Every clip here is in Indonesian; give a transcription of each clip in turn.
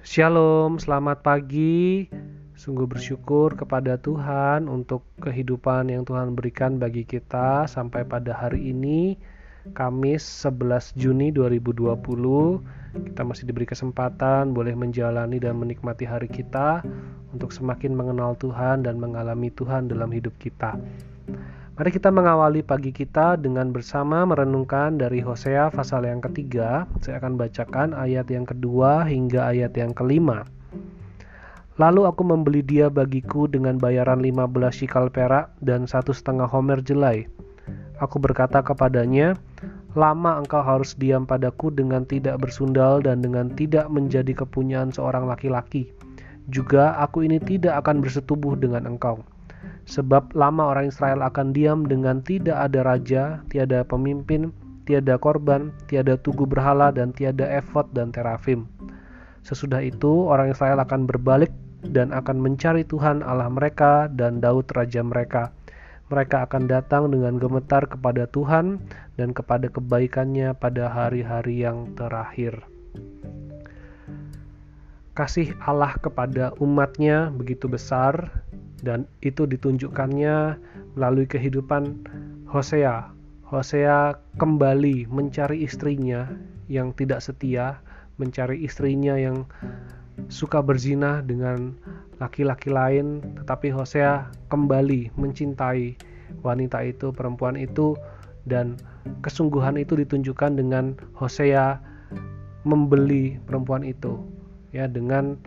Shalom, selamat pagi. Sungguh bersyukur kepada Tuhan untuk kehidupan yang Tuhan berikan bagi kita sampai pada hari ini, Kamis 11 Juni 2020. Kita masih diberi kesempatan boleh menjalani dan menikmati hari kita untuk semakin mengenal Tuhan dan mengalami Tuhan dalam hidup kita. Mari kita mengawali pagi kita dengan bersama merenungkan dari Hosea pasal yang ketiga. Saya akan bacakan ayat yang kedua hingga ayat yang kelima. Lalu aku membeli dia bagiku dengan bayaran 15 shikal perak dan satu setengah homer jelai. Aku berkata kepadanya, Lama engkau harus diam padaku dengan tidak bersundal dan dengan tidak menjadi kepunyaan seorang laki-laki. Juga aku ini tidak akan bersetubuh dengan engkau Sebab lama orang Israel akan diam dengan tidak ada raja, tiada pemimpin, tiada korban, tiada tugu berhala, dan tiada efod dan terafim. Sesudah itu orang Israel akan berbalik dan akan mencari Tuhan Allah mereka dan Daud raja mereka. Mereka akan datang dengan gemetar kepada Tuhan dan kepada kebaikannya pada hari-hari yang terakhir. Kasih Allah kepada umatnya begitu besar dan itu ditunjukkannya melalui kehidupan Hosea. Hosea kembali mencari istrinya yang tidak setia, mencari istrinya yang suka berzina dengan laki-laki lain, tetapi Hosea kembali mencintai wanita itu, perempuan itu dan kesungguhan itu ditunjukkan dengan Hosea membeli perempuan itu ya dengan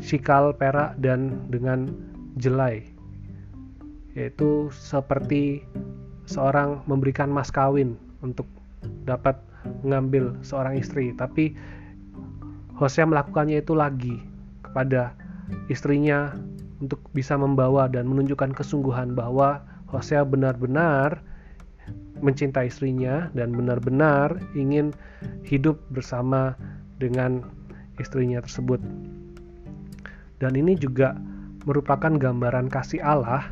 sikal perak dan dengan jelai yaitu seperti seorang memberikan mas kawin untuk dapat mengambil seorang istri tapi Hosea melakukannya itu lagi kepada istrinya untuk bisa membawa dan menunjukkan kesungguhan bahwa Hosea benar-benar mencintai istrinya dan benar-benar ingin hidup bersama dengan istrinya tersebut. Dan ini juga merupakan gambaran kasih Allah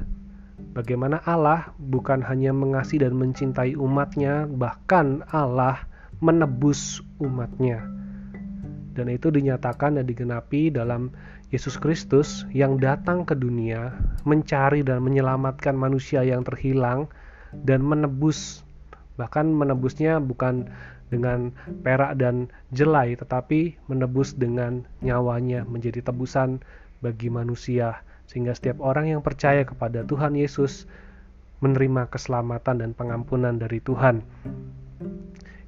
bagaimana Allah bukan hanya mengasihi dan mencintai umatnya, bahkan Allah menebus umatnya. Dan itu dinyatakan dan digenapi dalam Yesus Kristus yang datang ke dunia mencari dan menyelamatkan manusia yang terhilang dan menebus bahkan menebusnya bukan dengan perak dan jelai, tetapi menebus dengan nyawanya menjadi tebusan bagi manusia, sehingga setiap orang yang percaya kepada Tuhan Yesus menerima keselamatan dan pengampunan dari Tuhan.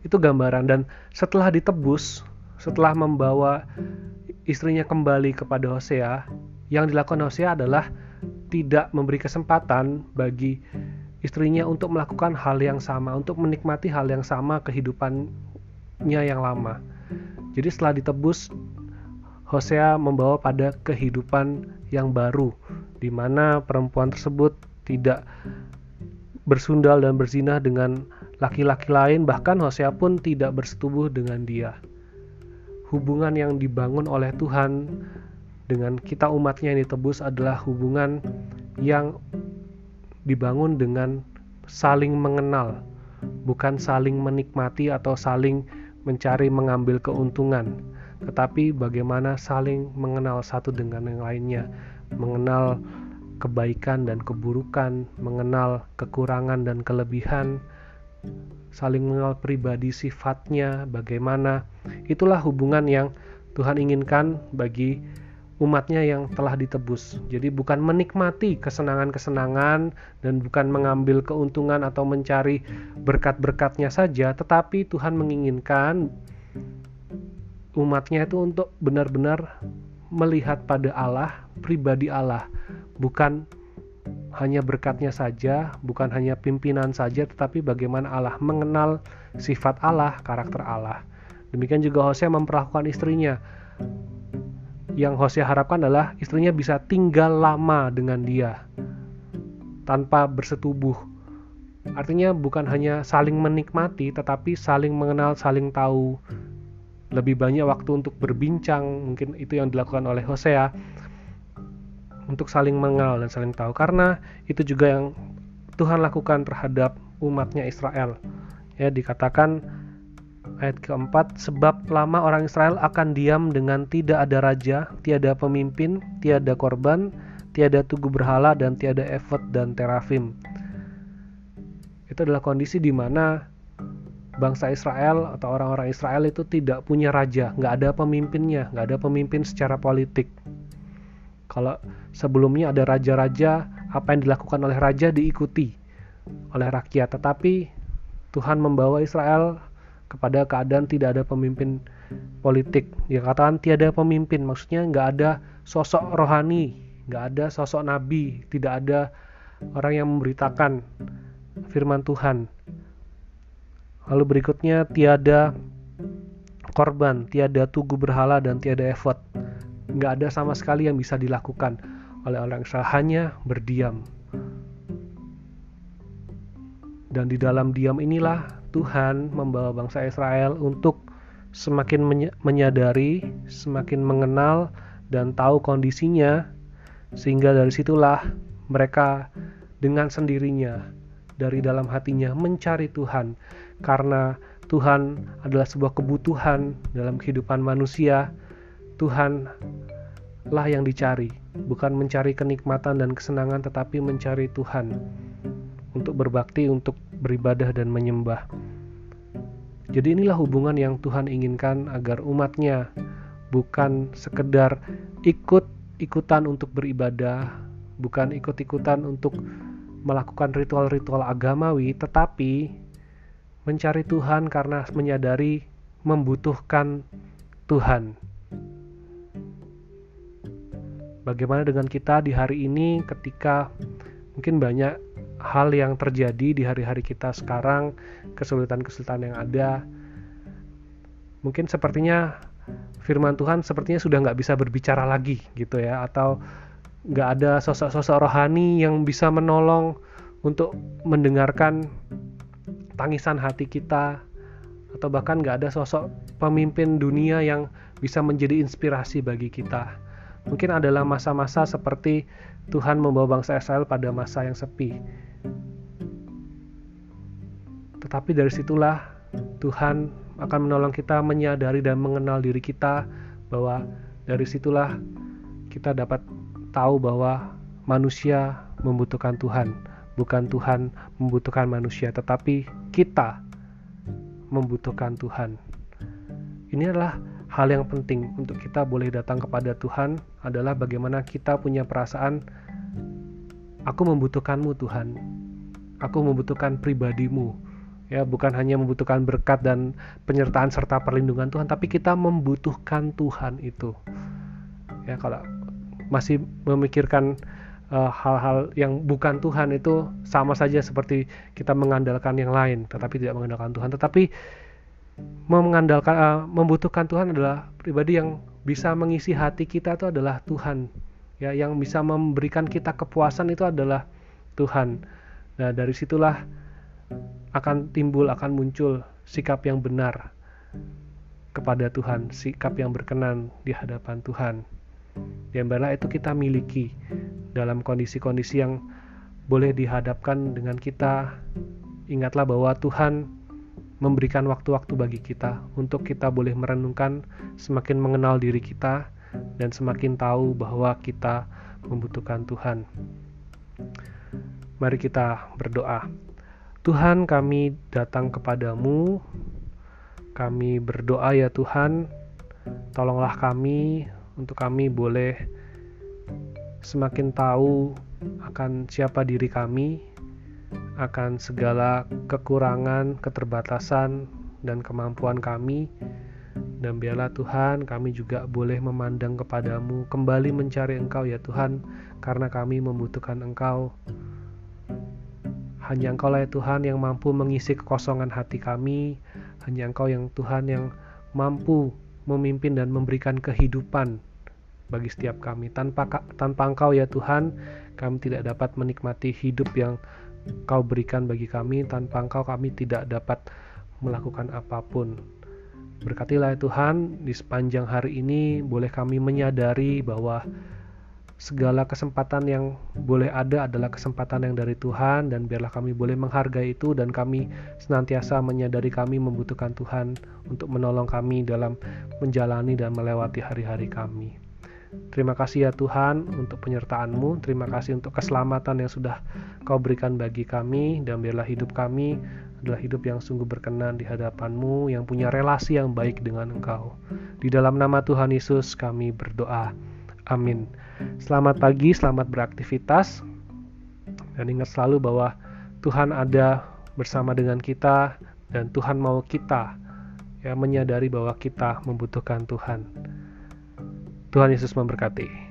Itu gambaran, dan setelah ditebus, setelah membawa istrinya kembali kepada Hosea, yang dilakukan Hosea adalah tidak memberi kesempatan bagi istrinya untuk melakukan hal yang sama, untuk menikmati hal yang sama kehidupannya yang lama. Jadi setelah ditebus, Hosea membawa pada kehidupan yang baru, di mana perempuan tersebut tidak bersundal dan berzina dengan laki-laki lain, bahkan Hosea pun tidak bersetubuh dengan dia. Hubungan yang dibangun oleh Tuhan dengan kita umatnya yang ditebus adalah hubungan yang dibangun dengan saling mengenal, bukan saling menikmati atau saling mencari mengambil keuntungan, tetapi bagaimana saling mengenal satu dengan yang lainnya, mengenal kebaikan dan keburukan, mengenal kekurangan dan kelebihan, saling mengenal pribadi sifatnya, bagaimana. Itulah hubungan yang Tuhan inginkan bagi umatnya yang telah ditebus. Jadi bukan menikmati kesenangan-kesenangan dan bukan mengambil keuntungan atau mencari berkat-berkatnya saja, tetapi Tuhan menginginkan umatnya itu untuk benar-benar melihat pada Allah, pribadi Allah, bukan hanya berkatnya saja, bukan hanya pimpinan saja, tetapi bagaimana Allah mengenal sifat Allah, karakter Allah. Demikian juga Hosea memperlakukan istrinya yang Hosea harapkan adalah istrinya bisa tinggal lama dengan dia tanpa bersetubuh. Artinya bukan hanya saling menikmati tetapi saling mengenal, saling tahu. Lebih banyak waktu untuk berbincang, mungkin itu yang dilakukan oleh Hosea untuk saling mengenal dan saling tahu karena itu juga yang Tuhan lakukan terhadap umatnya Israel. Ya dikatakan Ayat keempat, sebab lama orang Israel akan diam dengan tidak ada raja, tiada pemimpin, tiada korban, tiada tugu berhala, dan tiada efod dan terafim. Itu adalah kondisi di mana bangsa Israel atau orang-orang Israel itu tidak punya raja, nggak ada pemimpinnya, nggak ada pemimpin secara politik. Kalau sebelumnya ada raja-raja, apa yang dilakukan oleh raja diikuti oleh rakyat, tetapi Tuhan membawa Israel kepada keadaan tidak ada pemimpin politik. Dia katakan tiada pemimpin, maksudnya nggak ada sosok rohani, nggak ada sosok nabi, tidak ada orang yang memberitakan firman Tuhan. Lalu berikutnya tiada korban, tiada tugu berhala dan tiada efod. Nggak ada sama sekali yang bisa dilakukan oleh orang Israel, hanya berdiam. Dan di dalam diam inilah Tuhan membawa bangsa Israel untuk semakin menyadari, semakin mengenal dan tahu kondisinya sehingga dari situlah mereka dengan sendirinya dari dalam hatinya mencari Tuhan karena Tuhan adalah sebuah kebutuhan dalam kehidupan manusia. Tuhan lah yang dicari, bukan mencari kenikmatan dan kesenangan tetapi mencari Tuhan untuk berbakti, untuk beribadah dan menyembah. Jadi inilah hubungan yang Tuhan inginkan agar umatnya bukan sekedar ikut-ikutan untuk beribadah, bukan ikut-ikutan untuk melakukan ritual-ritual agamawi, tetapi mencari Tuhan karena menyadari membutuhkan Tuhan. Bagaimana dengan kita di hari ini ketika mungkin banyak hal yang terjadi di hari-hari kita sekarang, kesulitan-kesulitan yang ada, mungkin sepertinya firman Tuhan sepertinya sudah nggak bisa berbicara lagi gitu ya, atau nggak ada sosok-sosok rohani yang bisa menolong untuk mendengarkan tangisan hati kita, atau bahkan nggak ada sosok pemimpin dunia yang bisa menjadi inspirasi bagi kita. Mungkin adalah masa-masa seperti Tuhan membawa bangsa Israel pada masa yang sepi, tetapi dari situlah Tuhan akan menolong kita menyadari dan mengenal diri kita bahwa dari situlah kita dapat tahu bahwa manusia membutuhkan Tuhan, bukan Tuhan membutuhkan manusia, tetapi kita membutuhkan Tuhan. Ini adalah hal yang penting untuk kita boleh datang kepada Tuhan adalah bagaimana kita punya perasaan aku membutuhkanmu Tuhan. Aku membutuhkan pribadimu ya bukan hanya membutuhkan berkat dan penyertaan serta perlindungan Tuhan tapi kita membutuhkan Tuhan itu. Ya kalau masih memikirkan eh, hal-hal uh, yang bukan Tuhan itu sama saja seperti kita mengandalkan yang lain tetapi tidak mengandalkan Tuhan. Tetapi mengandalkan uh, membutuhkan Tuhan adalah pribadi yang bisa mengisi hati kita itu adalah Tuhan. Ya yang bisa memberikan kita kepuasan itu adalah Tuhan. Nah dari situlah akan timbul, akan muncul sikap yang benar kepada Tuhan, sikap yang berkenan di hadapan Tuhan. Yang mana itu kita miliki dalam kondisi-kondisi yang boleh dihadapkan dengan kita. Ingatlah bahwa Tuhan memberikan waktu-waktu bagi kita untuk kita boleh merenungkan, semakin mengenal diri kita, dan semakin tahu bahwa kita membutuhkan Tuhan. Mari kita berdoa. Tuhan kami datang kepadamu, kami berdoa ya Tuhan, tolonglah kami untuk kami boleh semakin tahu akan siapa diri kami, akan segala kekurangan, keterbatasan, dan kemampuan kami. Dan biarlah Tuhan kami juga boleh memandang kepadamu, kembali mencari Engkau ya Tuhan, karena kami membutuhkan Engkau. Hanya Engkau lah ya Tuhan yang mampu mengisi kekosongan hati kami. Hanya Engkau yang Tuhan yang mampu memimpin dan memberikan kehidupan bagi setiap kami. Tanpa tanpa Engkau ya Tuhan, kami tidak dapat menikmati hidup yang Kau berikan bagi kami. Tanpa Engkau kami tidak dapat melakukan apa pun. Berkatilah ya Tuhan, di sepanjang hari ini boleh kami menyadari bahwa segala kesempatan yang boleh ada adalah kesempatan yang dari Tuhan dan biarlah kami boleh menghargai itu dan kami senantiasa menyadari kami membutuhkan Tuhan untuk menolong kami dalam menjalani dan melewati hari-hari kami. Terima kasih ya Tuhan untuk penyertaan-Mu, terima kasih untuk keselamatan yang sudah Kau berikan bagi kami dan biarlah hidup kami adalah hidup yang sungguh berkenan di hadapan-Mu yang punya relasi yang baik dengan Engkau. Di dalam nama Tuhan Yesus kami berdoa. Amin. Selamat pagi, selamat beraktivitas. Dan ingat selalu bahwa Tuhan ada bersama dengan kita dan Tuhan mau kita ya menyadari bahwa kita membutuhkan Tuhan. Tuhan Yesus memberkati.